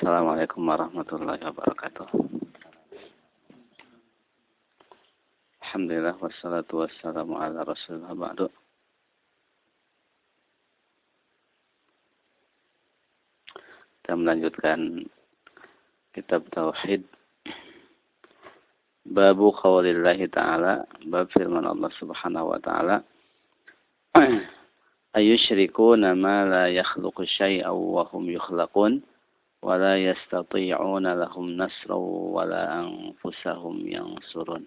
Assalamualaikum warahmatullahi wabarakatuh. Alhamdulillah wassalatu wassalamu ala rasulullah ba'du. Kita melanjutkan kitab Tauhid Babu qawlillahi ta'ala Bab firman Allah subhanahu wa ta'ala Ayushrikuna ma la yakhluqu syai'aw wa hum yukhlaqun yastati'una lahum nasraw wa la anfusahum yansurun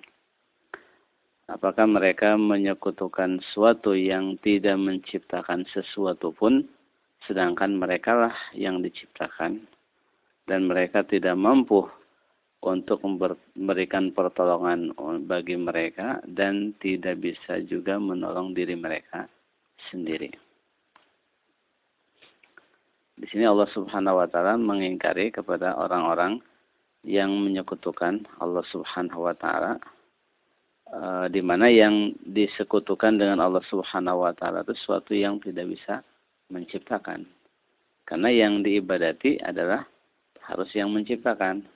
Apakah mereka menyekutukan sesuatu yang tidak menciptakan sesuatu pun sedangkan mereka lah yang diciptakan dan mereka tidak mampu untuk memberikan pertolongan bagi mereka dan tidak bisa juga menolong diri mereka sendiri. Di sini Allah Subhanahu wa taala mengingkari kepada orang-orang yang menyekutukan Allah Subhanahu wa taala e, di mana yang disekutukan dengan Allah Subhanahu wa taala itu sesuatu yang tidak bisa menciptakan. Karena yang diibadati adalah harus yang menciptakan.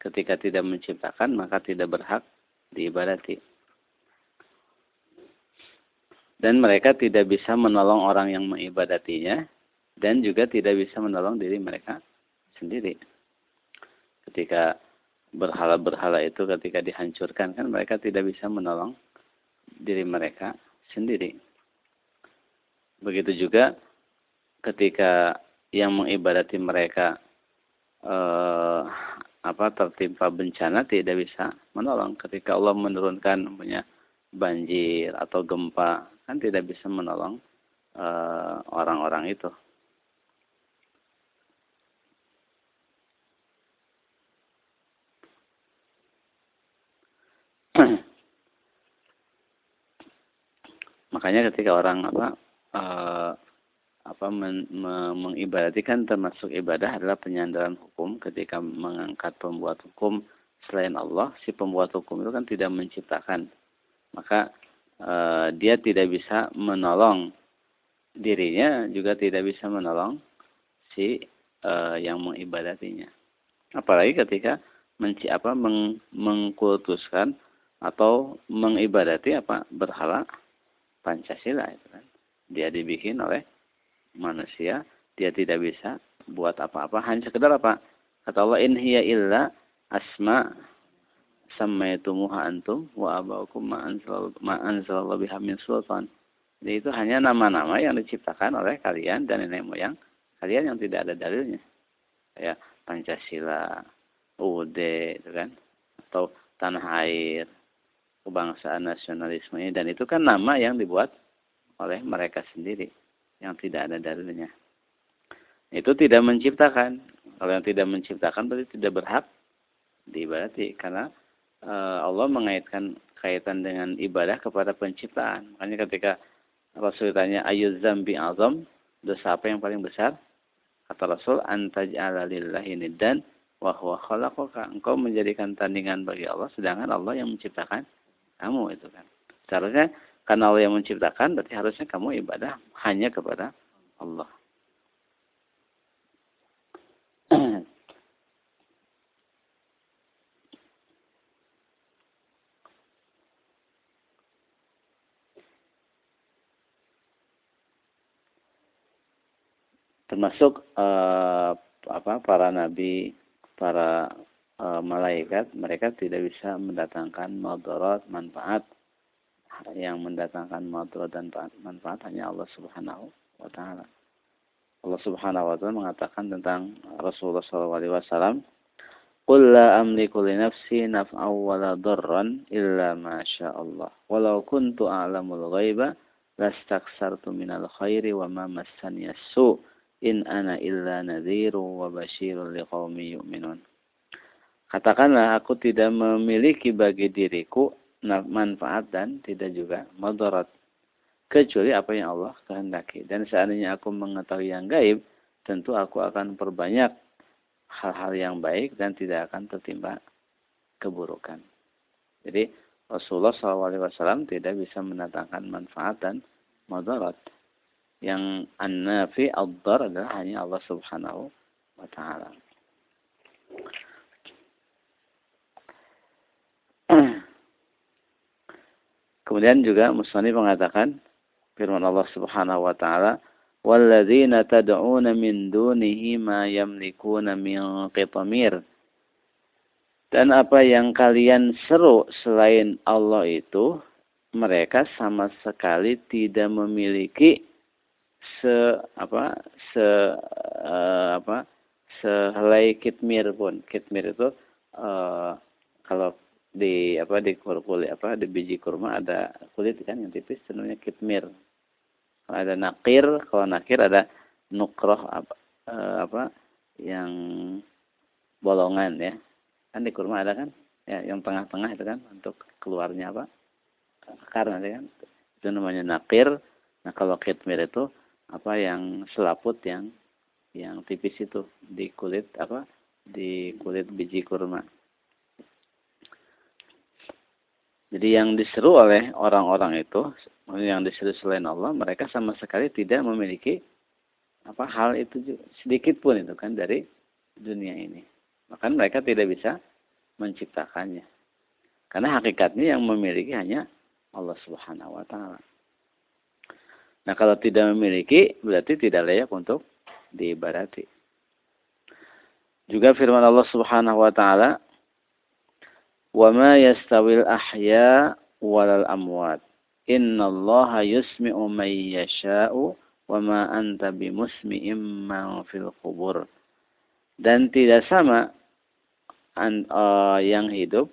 Ketika tidak menciptakan maka tidak berhak diibadati. Dan mereka tidak bisa menolong orang yang mengibadatinya dan juga tidak bisa menolong diri mereka sendiri. Ketika berhala-berhala itu ketika dihancurkan kan mereka tidak bisa menolong diri mereka sendiri. Begitu juga ketika yang mengibadati mereka eh, apa tertimpa bencana tidak bisa menolong ketika Allah menurunkan punya banjir atau gempa kan tidak bisa menolong eh, orang-orang uh, itu. Makanya ketika orang apa uh, apa men, me, termasuk ibadah adalah penyandaran hukum ketika mengangkat pembuat hukum selain Allah si pembuat hukum itu kan tidak menciptakan maka uh, dia tidak bisa menolong dirinya juga tidak bisa menolong si uh, yang mengibadatinya. Apalagi ketika menci apa meng, mengkultuskan atau mengibadati apa berhala Pancasila itu kan. Dia dibikin oleh manusia, dia tidak bisa buat apa-apa, hanya sekedar apa? Kata Allah in hiya illa asma sammaitumuha antum wa abaukum ma anzalallahu biha min sultan. Jadi itu hanya nama-nama yang diciptakan oleh kalian dan nenek moyang kalian yang tidak ada dalilnya. Ya, Pancasila, UUD itu kan atau tanah air, kebangsaan nasionalisme ini dan itu kan nama yang dibuat oleh mereka sendiri yang tidak ada dalilnya. Itu tidak menciptakan. Kalau yang tidak menciptakan berarti tidak berhak diibadati karena Eh, Allah mengaitkan kaitan dengan ibadah kepada penciptaan. Makanya ketika Rasul tanya ayat zambi azam, dosa apa yang paling besar? Kata Rasul, antaj'ala lillahi niddan wa huwa khalaqaka. Engkau menjadikan tandingan bagi Allah sedangkan Allah yang menciptakan kamu itu kan. Seharusnya karena Allah yang menciptakan berarti harusnya kamu ibadah hanya kepada Allah. termasuk uh, apa para nabi, para malaikat, mereka tidak bisa mendatangkan madarat manfaat. Yang mendatangkan madarat dan manfaat hanya Allah Subhanahu wa taala. Allah Subhanahu wa taala mengatakan tentang Rasulullah sallallahu alaihi wasallam, "Qul la amliku li nafsi naf'an wa darran illa ma syaa Allah. Walau kuntu a'lamul ghaiba lastaksartu minal khairi wa ma massani as-su'." in ana illa nadhiru wa basyirun liqaumi yu'minun. Katakanlah aku tidak memiliki bagi diriku manfaat dan tidak juga madarat kecuali apa yang Allah kehendaki. Dan seandainya aku mengetahui yang gaib, tentu aku akan perbanyak hal-hal yang baik dan tidak akan tertimpa keburukan. Jadi Rasulullah SAW tidak bisa mendatangkan manfaat dan madarat yang an-nafi adalah hanya Allah Subhanahu wa taala. Kemudian juga Musani mengatakan firman Allah Subhanahu wa taala, "Walladzina tad'una min dunihi ma yamlikuna min qitmir." Dan apa yang kalian seru selain Allah itu, mereka sama sekali tidak memiliki se apa se uh, apa sehelai kitmir pun. Kitmir itu uh, kalau di apa di kulit apa di biji kurma ada kulit kan yang tipis namanya kitmir. Ada nakir kalau nakir ada nukroh apa, eh, apa yang bolongan ya. Kan di kurma ada kan ya yang tengah-tengah itu kan untuk keluarnya apa akar nanti kan. Itu namanya nakir. Nah kalau kitmir itu apa yang selaput yang yang tipis itu di kulit apa di kulit biji kurma jadi yang diseru oleh orang-orang itu yang disebut selain Allah mereka sama sekali tidak memiliki apa hal itu sedikit pun itu kan dari dunia ini. Maka mereka tidak bisa menciptakannya. Karena hakikatnya yang memiliki hanya Allah Subhanahu wa taala. Nah kalau tidak memiliki berarti tidak layak untuk diibadati. Juga firman Allah Subhanahu wa taala wa ma yastawil ahya walal amwat Innallaha yusmi'u man yasha'u wa ma anta bimusmi'im man fil. Dan tidak sama an, uh, yang hidup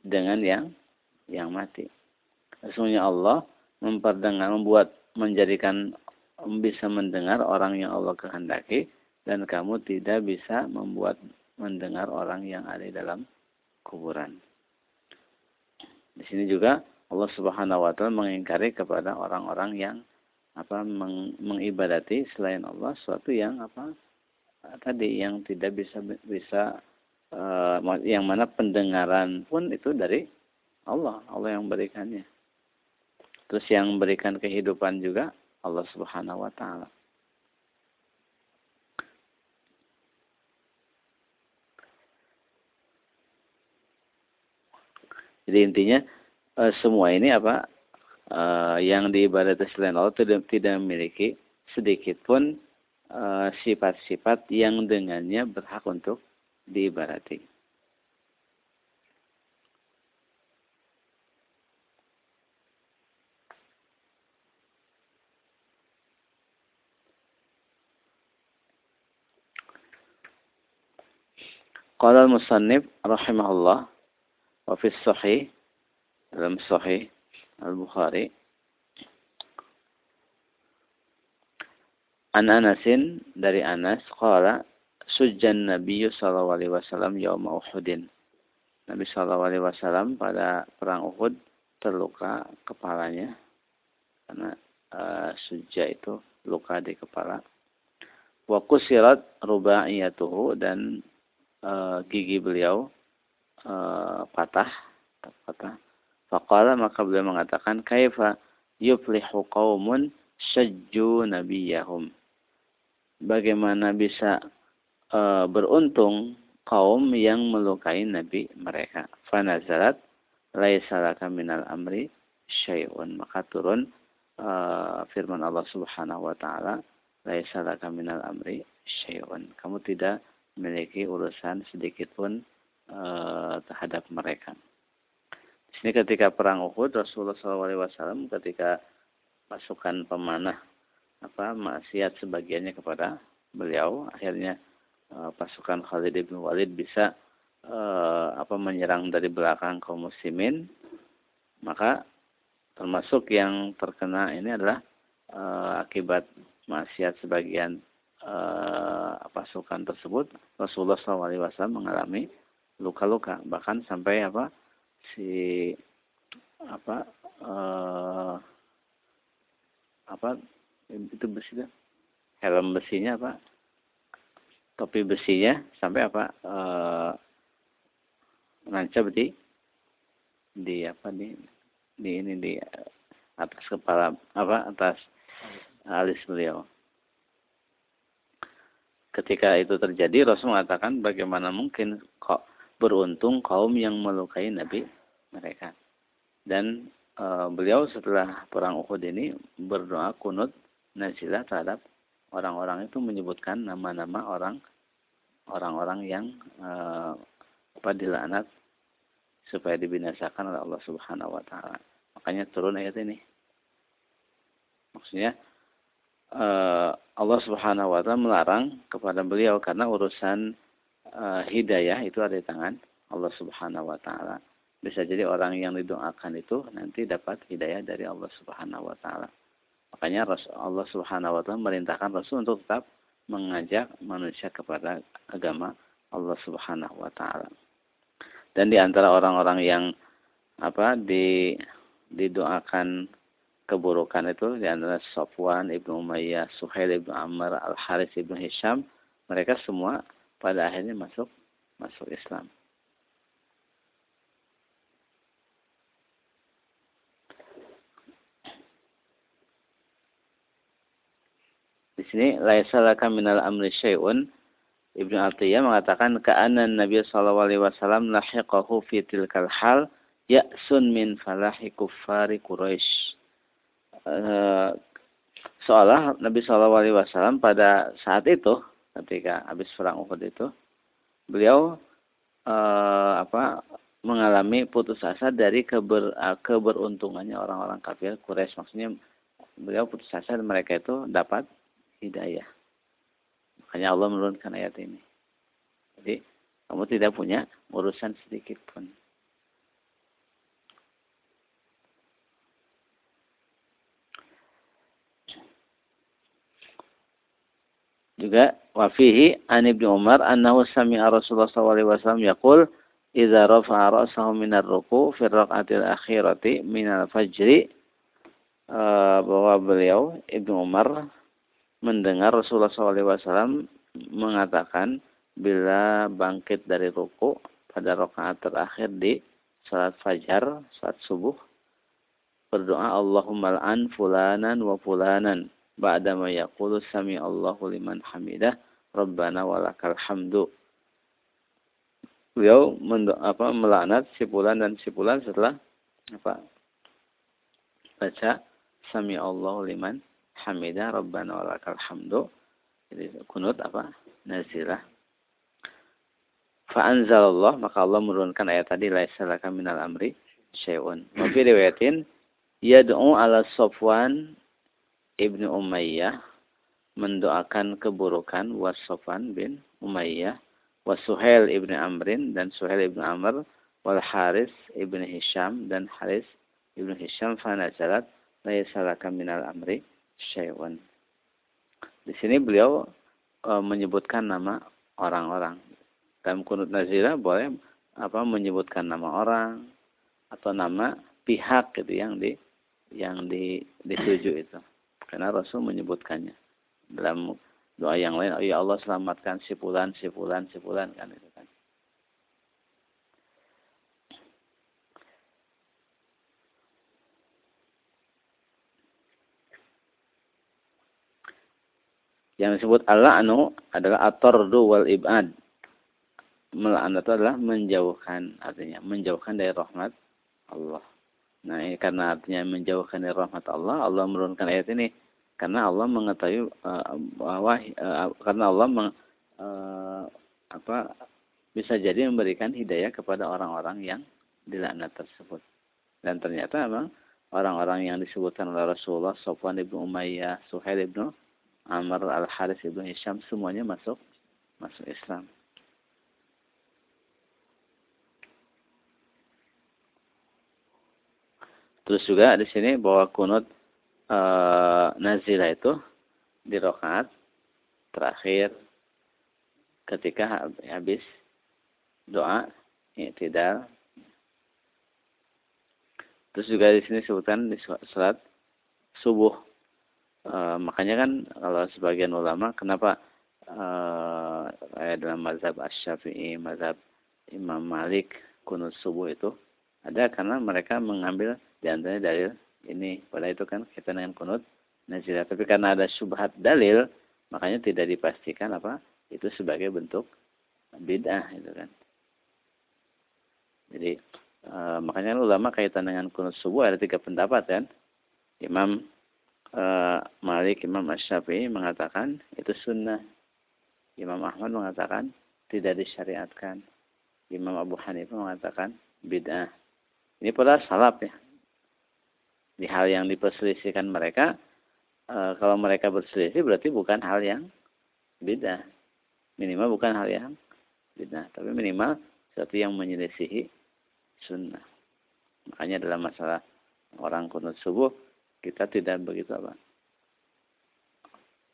dengan yang yang mati. Sesungguhnya Allah memperdengar, membuat, menjadikan bisa mendengar orang yang Allah kehendaki dan kamu tidak bisa membuat mendengar orang yang ada dalam kuburan. Di sini juga Allah Subhanahu wa taala mengingkari kepada orang-orang yang apa meng, mengibadati selain Allah suatu yang apa tadi yang tidak bisa bisa uh, yang mana pendengaran pun itu dari Allah, Allah yang berikannya. Terus yang memberikan kehidupan juga Allah Subhanahu wa taala. Jadi intinya uh, semua ini apa uh, yang diibadati selain Allah tidak tidak memiliki sedikit pun eh, sifat-sifat uh, yang dengannya berhak untuk diibadati. Qala al-musannif rahimahullah wa fi sahih dalam Sahih Al-Bukhari An Anasin dari Anas qala sujjan Nabi sallallahu alaihi wasallam yaum Uhudin. Nabi sallallahu alaihi wasallam pada perang Uhud terluka kepalanya karena uh, sujja itu luka di kepala. Wa kusirat rubaiyatuhu dan uh, gigi beliau uh, patah patah Faqala maka beliau mengatakan kaifa yuflihu qaumun syajju nabiyahum. Bagaimana bisa uh, beruntung kaum yang melukai nabi mereka. Fanazalat laisa laka minal amri syai'un. Maka turun uh, firman Allah Subhanahu wa taala laisa laka minal amri syai'un. Kamu tidak memiliki urusan sedikit pun uh, terhadap mereka. Ini ketika perang Uhud Rasulullah SAW ketika pasukan pemanah apa maksiat sebagiannya kepada beliau akhirnya uh, pasukan Khalid bin Walid bisa uh, apa menyerang dari belakang kaum muslimin maka termasuk yang terkena ini adalah akibat maksiat sebagian pasukan tersebut Rasulullah SAW mengalami luka-luka bahkan sampai apa si apa uh, apa itu besi kan helm besinya apa topi besinya sampai apa uh, menancap di di apa di di ini di atas kepala apa atas alis beliau. Ketika itu terjadi Rasul mengatakan bagaimana mungkin beruntung kaum yang melukai Nabi mereka. Dan uh, beliau setelah perang Uhud ini berdoa kunut nazilah terhadap orang-orang itu menyebutkan nama-nama orang orang-orang yang uh, apa dilaknat supaya dibinasakan oleh Allah Subhanahu wa taala. Makanya turun ayat ini. Maksudnya uh, Allah Subhanahu wa taala melarang kepada beliau karena urusan uh, hidayah itu ada di tangan Allah Subhanahu wa taala. Bisa jadi orang yang didoakan itu nanti dapat hidayah dari Allah Subhanahu wa taala. Makanya Allah Subhanahu wa taala merintahkan Rasul untuk tetap mengajak manusia kepada agama Allah Subhanahu wa taala. Dan di antara orang-orang yang apa di didoakan keburukan itu di antara Sofwan ibnu Umayyah, Suhail ibnu Amr, Al Haris ibnu Hisham, mereka semua pada akhirnya masuk masuk Islam. Di sini laisa laka minal amri syai'un. Ibnu Atiyah mengatakan ka'anna Nabi sallallahu alaihi wasallam lahiqahu fi tilkal hal ya'sun min falahi kuffari Quraisy. Uh, seolah Nabi sallallahu alaihi wasallam pada saat itu ketika habis perang Uhud itu beliau uh, apa mengalami putus asa dari keber, uh, keberuntungannya orang-orang kafir Quraisy maksudnya beliau putus asa mereka itu dapat hidayah. Makanya Allah menurunkan ayat ini. Jadi kamu tidak punya urusan sedikit pun. Juga wafihi an ibnu Umar annahu sami'a Rasulullah sallallahu alaihi wasallam yaqul idza rafa'a ra'sahu min ar-ruku' fi ar-rak'atil akhirati min al-fajri uh, bahwa beliau Ibnu Umar mendengar Rasulullah SAW mengatakan bila bangkit dari ruku pada rakaat terakhir di salat fajar, saat subuh, berdoa Allahumma al'an fulanan wa fulanan ba'da ma yaqulu sami Allahu liman hamidah rabbana walakal hamdu. Beliau apa melaknat si fulan dan si fulan setelah apa baca sami Allahu liman hamidah rabbana walakal hamdu jadi kunut apa nazilah Fa'anzalallah maka Allah menurunkan ayat tadi laisa laka minal amri syai'un. Wa yad'u ala Safwan ibnu Umayyah mendoakan keburukan was Safwan bin Umayyah was Suhail ibnu Amrin dan Suhail ibnu Amr wal Haris ibnu Hisham dan Haris ibnu Hisham fa nazalat laisa laka minal amri syai'un. Di sini beliau e, menyebutkan nama orang-orang. Dalam kunut nazira boleh apa menyebutkan nama orang atau nama pihak gitu yang di yang di dituju itu. Karena Rasul menyebutkannya dalam doa yang lain, oh ya Allah selamatkan si fulan, si fulan, si fulan kan itu kan. Yang disebut al-la'nu adalah atordu wal ibad. Melaknat itu adalah menjauhkan, artinya menjauhkan dari rahmat Allah. Nah, ini karena artinya menjauhkan dari rahmat Allah, Allah menurunkan ayat ini karena Allah mengetahui uh, bahwa uh, karena Allah meng, uh, apa bisa jadi memberikan hidayah kepada orang-orang yang dilaknat tersebut. Dan ternyata memang orang-orang yang disebutkan oleh Rasulullah, Sofwan ibnu Umayyah, Suhail ibnu Amr al-Haris ibnu Hisham semuanya masuk masuk Islam. Terus juga di sini bahwa kunut nazilah itu di rokaat terakhir ketika habis doa tidak Terus juga di sini sebutkan di salat subuh E, makanya kan kalau sebagian ulama kenapa e, dalam mazhab Asy-Syafi'i, mazhab Imam Malik kunut subuh itu ada karena mereka mengambil di antaranya dalil ini. Pada itu kan kita dengan kunut nazilah. Tapi karena ada syubhat dalil, makanya tidak dipastikan apa itu sebagai bentuk bid'ah itu kan. Jadi e, makanya ulama kaitan dengan kunut subuh ada tiga pendapat kan. Imam e, Malik, Imam Asy-Syafi'i mengatakan itu sunnah. Imam Ahmad mengatakan tidak disyariatkan. Imam Abu Hanifah mengatakan bid'ah. Ini pada salaf ya. Di hal yang diperselisihkan mereka, e, kalau mereka berselisih berarti bukan hal yang beda. Minimal bukan hal yang beda, tapi minimal sesuatu yang menyelisihi sunnah. Makanya dalam masalah orang kunut subuh kita tidak begitu apa?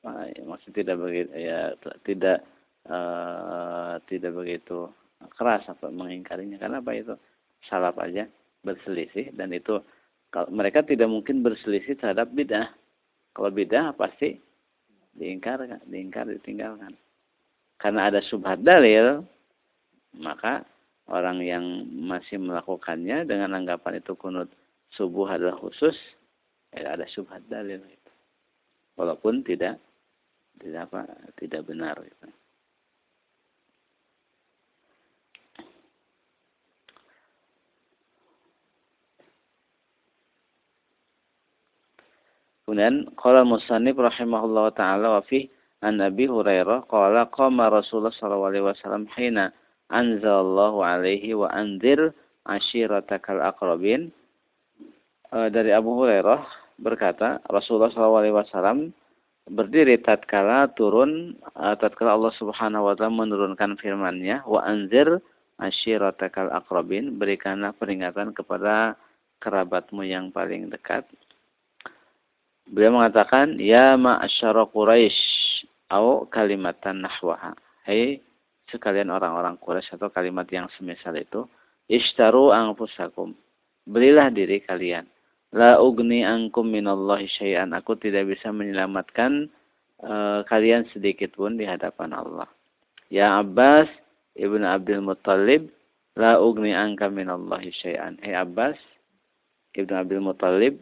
Ya, maksud tidak begitu ya tidak uh, tidak begitu keras apa mengingkarinya karena apa itu salaf aja berselisih dan itu kalau mereka tidak mungkin berselisih terhadap bidah. Kalau bidah pasti diingkar, diingkar, ditinggalkan. Karena ada subhat dalil, maka orang yang masih melakukannya dengan anggapan itu kunut subuh adalah khusus, ya ada subhat dalil. Walaupun tidak tidak apa tidak benar. Gitu. Kemudian qala musannif rahimahullah taala wa fi an Abi Hurairah qala qama Rasulullah sallallahu alaihi wasallam hina anzalallahu alaihi wa anzir ashiratakal aqrabin. E, dari Abu Hurairah berkata Rasulullah sallallahu alaihi wasallam berdiri tatkala turun e, tatkala Allah Subhanahu wa taala menurunkan firman-Nya wa anzir ashiratakal aqrabin berikanlah peringatan kepada kerabatmu yang paling dekat Beliau mengatakan, Ya ma'asyara Quraisy au kalimatan nahwaha. Hei sekalian orang-orang Quraisy atau kalimat yang semisal itu, Ishtaru anfusakum. Belilah diri kalian. La ugni ankum minallahi syai'an. Aku tidak bisa menyelamatkan uh, kalian sedikit pun di hadapan Allah. Ya Abbas ibnu Abdul Muttalib, la ugni anka minallahi syai'an. Hei Abbas ibnu Abdul Muttalib,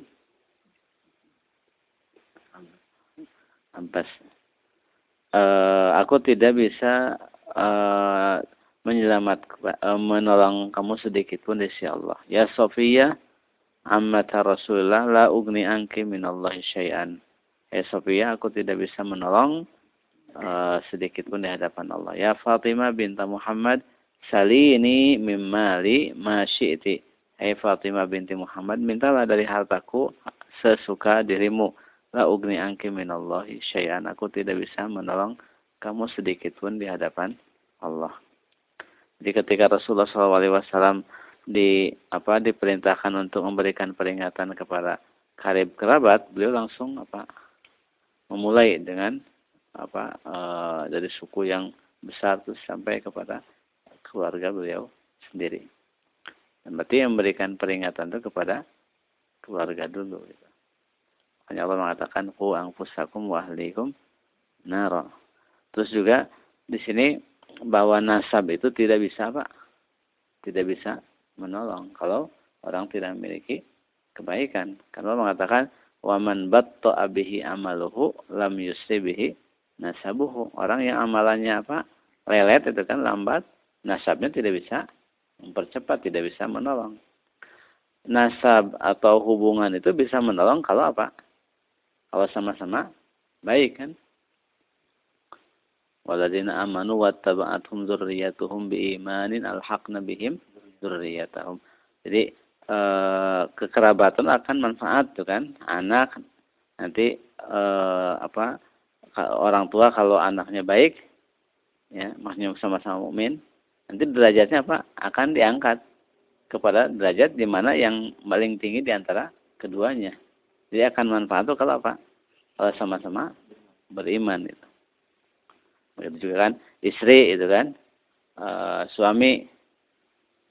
Ampas. Uh, aku tidak bisa uh, menyelamat uh, menolong kamu sedikit pun dari Allah. Ya Sofia, ammata Rasulullah la ugni anki minallahi syai'an. Ya Sofia, aku tidak bisa menolong uh, sedikit pun di hadapan Allah. Ya Fatimah binta Muhammad, salini mimmali ma syi'ti. Hai Fatimah binti Muhammad, mintalah dari hartaku sesuka dirimu La ugni angki minallahi syai'an. Aku tidak bisa menolong kamu sedikit pun di hadapan Allah. Jadi ketika Rasulullah SAW di apa diperintahkan untuk memberikan peringatan kepada karib kerabat, beliau langsung apa memulai dengan apa e, dari suku yang besar terus sampai kepada keluarga beliau sendiri. Dan berarti memberikan peringatan itu kepada keluarga dulu. Gitu. Hanya Allah mengatakan ku anfusakum wa ahlikum nara. Terus juga di sini bahwa nasab itu tidak bisa Pak. Tidak bisa menolong kalau orang tidak memiliki kebaikan. Karena Allah mengatakan wa man batta'a bihi amaluhu lam bihi nasabuhu. Orang yang amalannya apa? lelet itu kan lambat, nasabnya tidak bisa mempercepat, tidak bisa menolong. Nasab atau hubungan itu bisa menolong kalau apa? Kalau sama-sama baik kan? Waladina amanu wattaba'athum dzurriyyatuhum biimanin alhaqna bihim dzurriyyatahum. Jadi e, kekerabatan akan manfaat tuh kan? Anak nanti e, apa orang tua kalau anaknya baik ya maksudnya sama-sama mukmin nanti derajatnya apa akan diangkat kepada derajat di mana yang paling tinggi di antara keduanya dia akan manfaat tuh kalau apa? Kalau sama-sama beriman itu. Begitu juga kan istri itu kan e, suami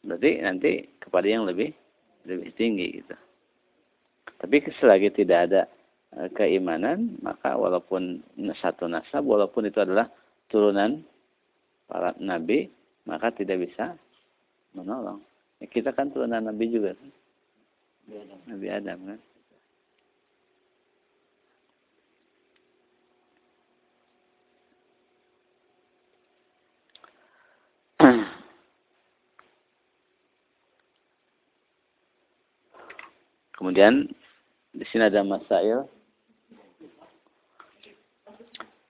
berarti nanti kepada yang lebih lebih tinggi gitu. Tapi selagi tidak ada e, keimanan maka walaupun satu nasab walaupun itu adalah turunan para nabi maka tidak bisa menolong. Ya, kita kan turunan nabi juga kan. Nabi Adam kan. Kemudian di sini ada masail.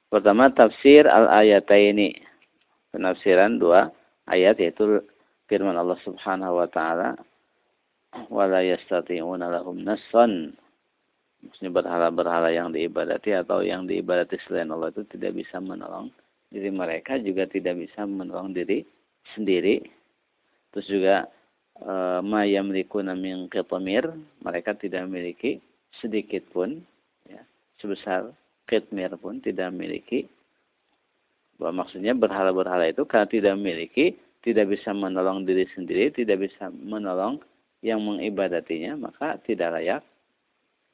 Pertama tafsir al-ayataini. Penafsiran dua ayat yaitu firman Allah Subhanahu wa taala wala yastati'una lahum nassan maksudnya berhala-berhala yang diibadati atau yang diibadati selain Allah itu tidak bisa menolong diri mereka juga tidak bisa menolong diri sendiri terus juga ma yamlikuna min qitmir mereka tidak memiliki sedikit pun ya, sebesar qitmir pun tidak memiliki bahwa maksudnya berhala-berhala itu karena tidak memiliki tidak bisa menolong diri sendiri tidak bisa menolong yang mengibadatinya maka tidak layak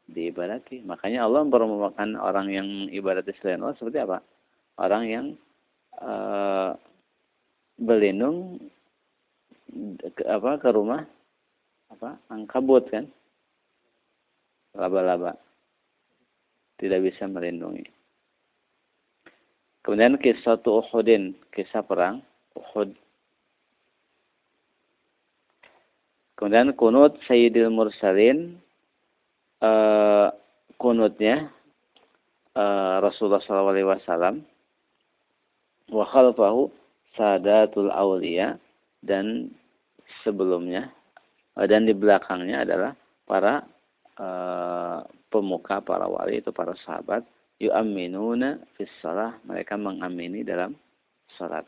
diibadati. Makanya Allah memperumpamakan orang yang ibadati selain Allah seperti apa? Orang yang uh, berlindung ke, apa ke rumah. Apa angkabut kan? Laba-laba. Tidak bisa melindungi. Kemudian kisah Uhudin kisah perang Uhud. Kemudian kunut Sayyidil Mursalin uh, kunutnya uh, Rasulullah SAW wa khalfahu sadatul awliya dan sebelumnya uh, dan di belakangnya adalah para uh, pemuka para wali itu para sahabat. Yu'minuna fis salah. Mereka mengamini dalam salat.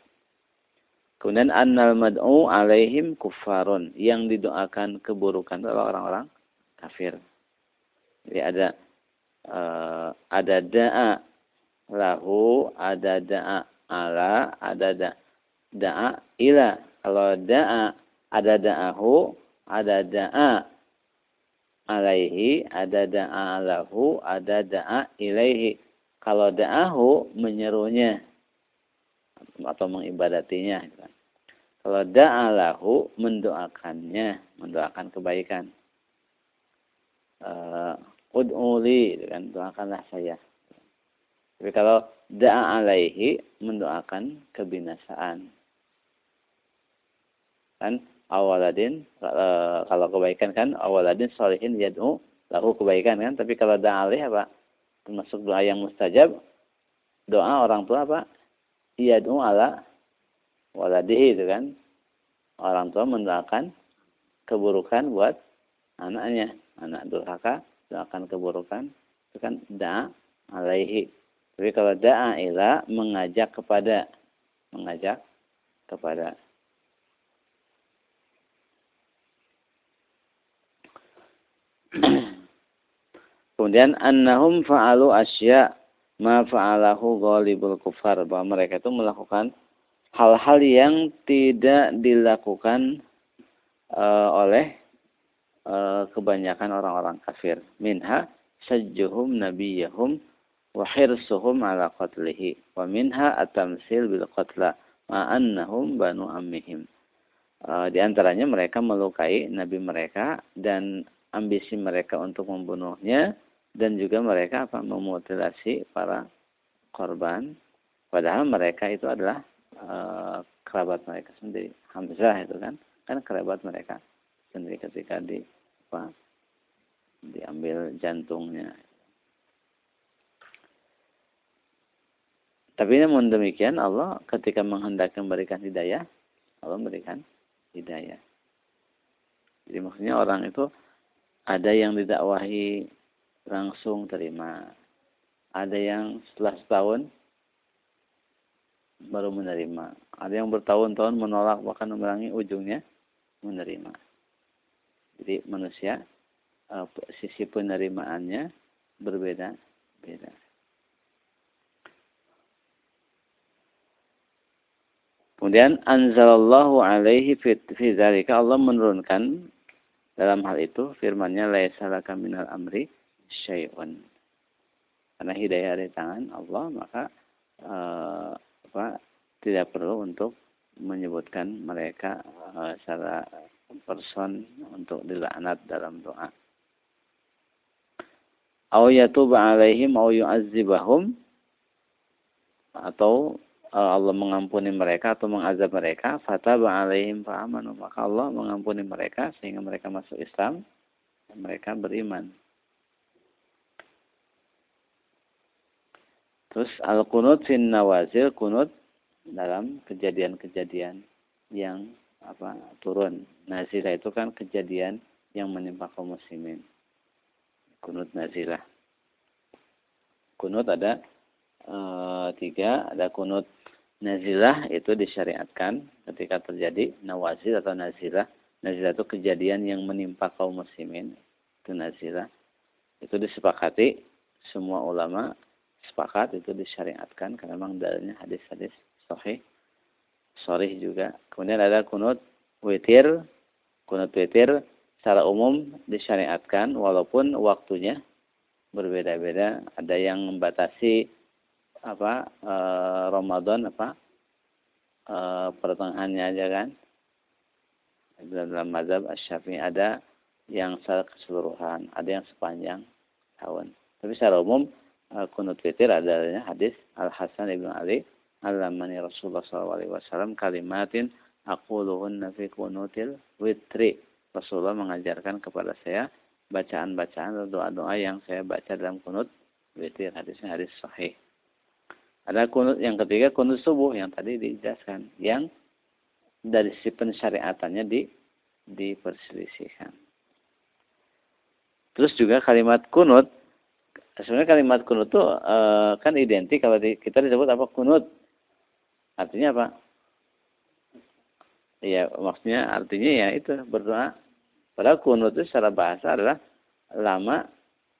Kemudian annal mad'u alaihim kuffarun. Yang didoakan keburukan adalah orang-orang kafir. Jadi ada uh, ada da'a lahu, ada da'a ala, ada da'a ila. Kalau da'a ada da'ahu, ada da'a alaihi, ada da'a lahu, ada da'a ilaihi. Kalau da'ahu menyerunya atau mengibadatinya. Kalau da'a lahu mendoakannya, mendoakan kebaikan uh, ud'uli gitu kan doakanlah saya tapi kalau da'a alaihi mendoakan kebinasaan kan awaladin uh, kalau kebaikan kan awaladin solihin yad'u lahu kebaikan kan. Tapi kalau da'a alaihi apa? Termasuk doa yang mustajab doa orang tua apa? Yad'u ala waladihi itu kan. Orang tua mendoakan keburukan buat anaknya. Anak durhaka doakan keburukan. Itu kan da alaihi. Tapi kalau da'a ila mengajak kepada mengajak kepada Kemudian annahum fa'alu asya ma fa'alahu ghalibul kufar bahwa mereka itu melakukan hal-hal yang tidak dilakukan uh, oleh Eh, kebanyakan orang-orang kafir. Minha sajjuhum nabiyahum wa hirsuhum ala qatlihi wa minha atamsil bil qatla ma'annahum banu ammihim. Uh, di antaranya mereka melukai nabi mereka dan ambisi mereka untuk membunuhnya dan juga mereka apa memutilasi para korban padahal mereka itu adalah uh, kerabat mereka sendiri Hamzah itu kan kan kerabat mereka sendiri ketika di apa diambil jantungnya. Tapi namun demikian Allah ketika menghendaki memberikan hidayah, Allah memberikan hidayah. Jadi maksudnya orang itu ada yang didakwahi langsung terima. Ada yang setelah setahun baru menerima. Ada yang bertahun-tahun menolak bahkan memerangi ujungnya menerima. Jadi manusia uh, sisi penerimaannya berbeda-beda. Kemudian anzalallahu alaihi fi dzalika Allah menurunkan dalam hal itu firman-Nya laisa laka minal amri syai'un. Karena hidayah ada di tangan Allah, maka uh, apa tidak perlu untuk menyebutkan mereka uh, secara person untuk dilaknat dalam doa. Au yatuba alaihim au yu'adzibahum atau Allah mengampuni mereka atau mengazab mereka fataba alaihim fa'amanu maka Allah mengampuni mereka sehingga mereka masuk Islam mereka beriman. Terus al-kunut fin nawazil kunut dalam kejadian-kejadian yang apa turun. Nazilah itu kan kejadian yang menimpa kaum muslimin. Kunut nazilah. Kunut ada e, tiga, ada kunut nazilah itu disyariatkan ketika terjadi nawazil atau nazilah. Nazilah itu kejadian yang menimpa kaum muslimin. Itu nazilah. Itu disepakati semua ulama sepakat itu disyariatkan karena memang dalilnya hadis-hadis sahih sahih juga kemudian ada kunut witir kunut witir secara umum disyariatkan walaupun waktunya berbeda-beda ada yang membatasi apa e, Ramadan apa e, pertengahannya aja kan? Dalam mazhab Asy-Syafi'i ada yang secara keseluruhan ada yang sepanjang tahun. Tapi secara umum kunut witir adanya hadis Al Hasan ibnu Ali Alamani Rasulullah SAW kalimatin aquluhunna fi kunutil witri Rasulullah mengajarkan kepada saya bacaan-bacaan atau doa-doa yang saya baca dalam kunut witir hadisnya hadis sahih ada kunut yang ketiga kunut subuh yang tadi dijelaskan yang dari si pensyariatannya di diperselisihkan. Terus juga kalimat kunut sebenarnya kalimat kunut itu e, kan identik kalau di, kita disebut apa kunut. Artinya apa? Ya maksudnya artinya ya itu berdoa. Padahal kunut itu secara bahasa adalah lama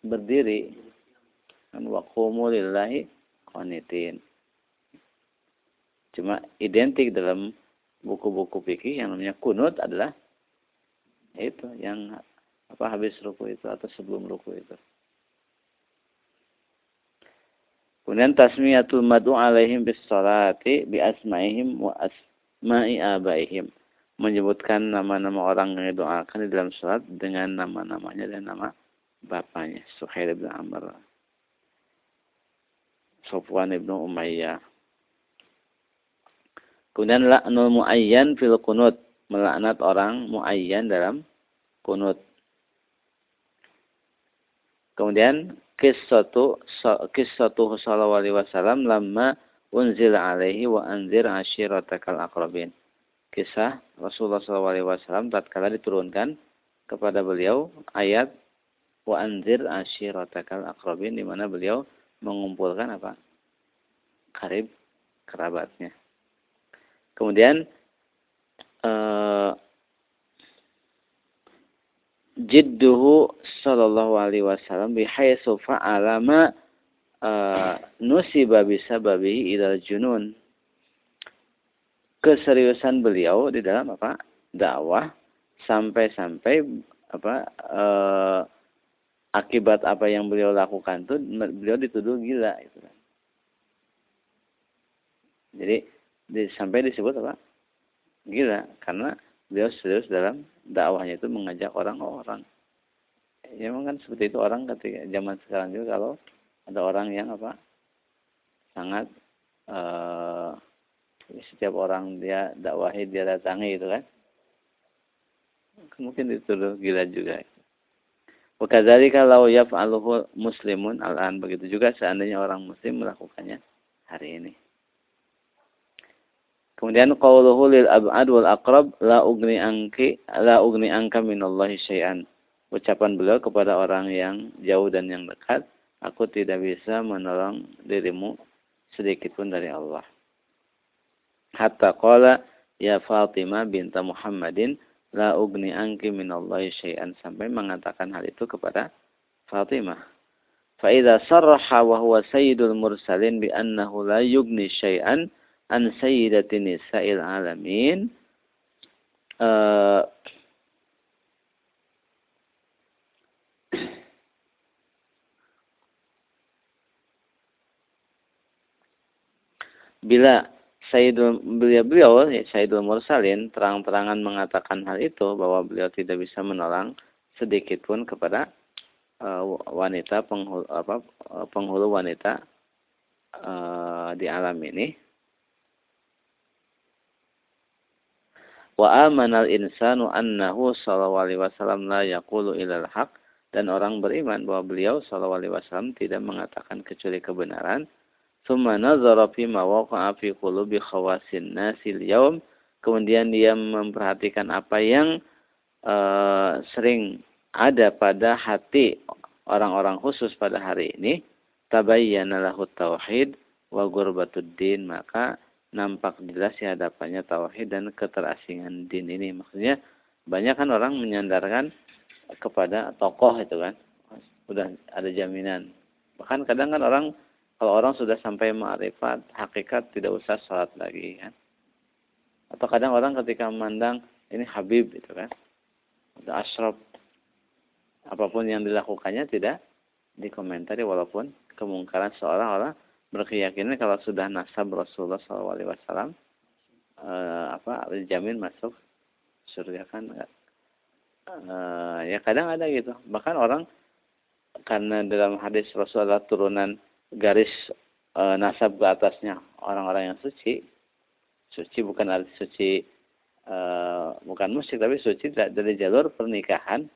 berdiri. Kan waqumu lillahi qanitin cuma identik dalam buku-buku fikih yang namanya kunut adalah itu yang apa habis ruku itu atau sebelum ruku itu Kemudian tasmiyatul madu alaihim bis salati bi asma'ihim wa asma'i abaihim. Menyebutkan nama-nama orang yang didoakan di dalam salat dengan nama-namanya dan nama bapaknya. Suhail bin Amr. Sofwan ibn Umayyah. Kemudian la'nul muayyan fil kunut. Melaknat orang muayyan dalam kunut. Kemudian kisatu kisatu sallallahu alaihi wasallam lamma unzil alaihi wa anzir ashiratakal aqrabin. Kisah Rasulullah sallallahu alaihi wasallam tatkala diturunkan kepada beliau ayat wa anzir ashiratakal aqrabin di mana beliau mengumpulkan apa? karib kerabatnya. Kemudian uh, jidduhu sallallahu alaihi wasallam bihaitsu fa'ala ma uh, nusiba bisababihi ila junun keseriusan beliau di dalam apa dakwah sampai-sampai apa uh, akibat apa yang beliau lakukan itu beliau dituduh gila itu kan jadi di, sampai disebut apa gila karena beliau serius dalam dakwahnya itu mengajak orang-orang. Ya memang kan seperti itu orang ketika zaman sekarang juga kalau ada orang yang apa sangat uh, setiap orang dia dakwahi dia datangi itu kan mungkin itu gila juga. Wakazali kalau yaf'aluhu muslimun al-an begitu juga seandainya orang muslim melakukannya hari ini. Kemudian qauluhu lil ab'ad wal aqrab la ugni anki la ugni anka minallahi syai'an. Ucapan beliau kepada orang yang jauh dan yang dekat, aku tidak bisa menolong dirimu sedikit pun dari Allah. Hatta qala ya Fatimah binta Muhammadin la ugni anki minallahi syai'an sampai mengatakan hal itu kepada Fatimah. Fa idza sarraha wa huwa sayyidul mursalin bi annahu la yugni syai'an an sayyidati nisa'il alamin uh, bila Sayyidul beliau beliau Sayyidul Mursalin terang-terangan mengatakan hal itu bahwa beliau tidak bisa menolong sedikit pun kepada uh, wanita penghulu apa penghulu wanita uh, di alam ini Wa amanal insanu annahu sallallahu alaihi wasallam la yaqulu ilal haq dan orang beriman bahwa beliau sallallahu alaihi wasallam tidak mengatakan kecuali kebenaran. Tsumma nazara fi ma waqa'a fi qulubi khawasin nasil yaum. Kemudian dia memperhatikan apa yang uh, sering ada pada hati orang-orang khusus pada hari ini. Tabayyana lahu tauhid wa din. Maka nampak jelas di hadapannya tauhid dan keterasingan din ini. Maksudnya banyak kan orang menyandarkan kepada tokoh itu kan sudah ada jaminan bahkan kadang kan orang kalau orang sudah sampai ma'rifat hakikat tidak usah sholat lagi kan? Atau kadang orang ketika memandang ini Habib itu kan? Atau Ashraf. Apa pun yang dilakukannya tidak dikomentari walaupun kemungkaran seorang orang berkeyakinan kalau sudah nasab Rasulullah SAW eh, apa dijamin masuk surga kan enggak? Uh, ya kadang ada gitu. Bahkan orang karena dalam hadis Rasulullah turunan garis uh, nasab ke atasnya orang-orang yang suci. Suci bukan arti suci uh, bukan musik tapi suci dari jalur pernikahan.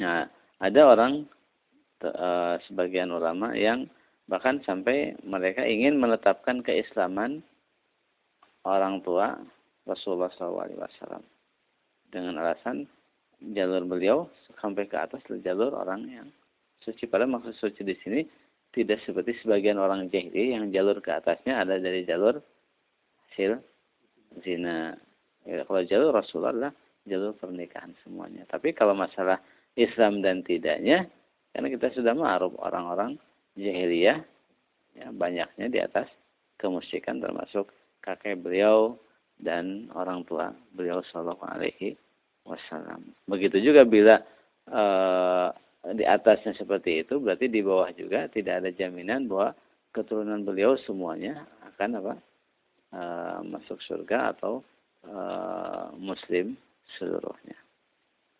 Nah ada orang uh, sebagian ulama yang bahkan sampai mereka ingin menetapkan keislaman orang tua Rasulullah SAW dengan alasan jalur beliau sampai ke atas jalur orang yang suci. pada maksud suci di sini tidak seperti sebagian orang jahili yang jalur ke atasnya ada dari jalur hasil zina. Ya, kalau jalur Rasulullah jalur pernikahan semuanya. Tapi kalau masalah Islam dan tidaknya, karena kita sudah ma'ruf orang-orang jahiliyah, ya, banyaknya di atas kemusyrikan termasuk kakek beliau, dan orang tua beliau Shallallahu Alaihi Wasallam. Begitu juga bila e, di atasnya seperti itu, berarti di bawah juga tidak ada jaminan bahwa keturunan beliau semuanya akan apa e, masuk surga atau e, Muslim seluruhnya.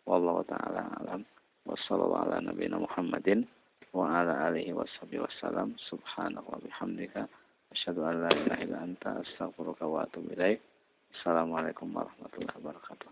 Wallahu taala alam. Wassallallahu ala nabiyina Muhammadin wa ala bihamdika asyhadu an la ilaha illa anta astaghfiruka wa atubu ilaik. Assalamualaikum warahmatullahi wabarakatuh.